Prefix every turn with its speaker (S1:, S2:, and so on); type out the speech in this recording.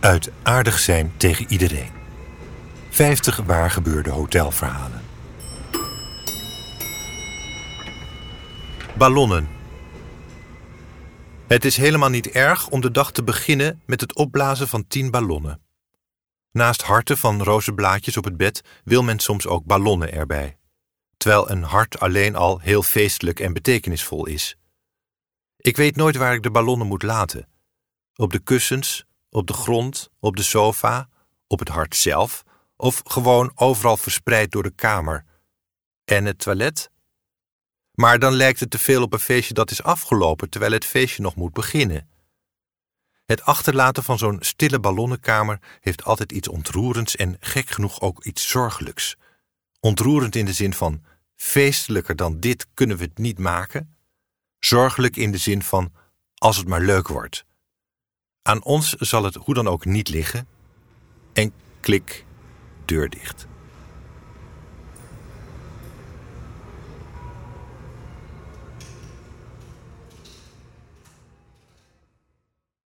S1: Uit aardig zijn tegen iedereen. 50 waar gebeurde hotelverhalen. Ballonnen. Het is helemaal niet erg om de dag te beginnen met het opblazen van 10 ballonnen. Naast harten van rozenblaadjes op het bed wil men soms ook ballonnen erbij, terwijl een hart alleen al heel feestelijk en betekenisvol is. Ik weet nooit waar ik de ballonnen moet laten. Op de kussens, op de grond, op de sofa, op het hart zelf of gewoon overal verspreid door de kamer. En het toilet? Maar dan lijkt het te veel op een feestje dat is afgelopen terwijl het feestje nog moet beginnen. Het achterlaten van zo'n stille ballonnenkamer heeft altijd iets ontroerends en gek genoeg ook iets zorgelijks. Ontroerend in de zin van feestelijker dan dit kunnen we het niet maken. Zorgelijk in de zin van als het maar leuk wordt. Aan ons zal het hoe dan ook niet liggen. En klik, deur dicht.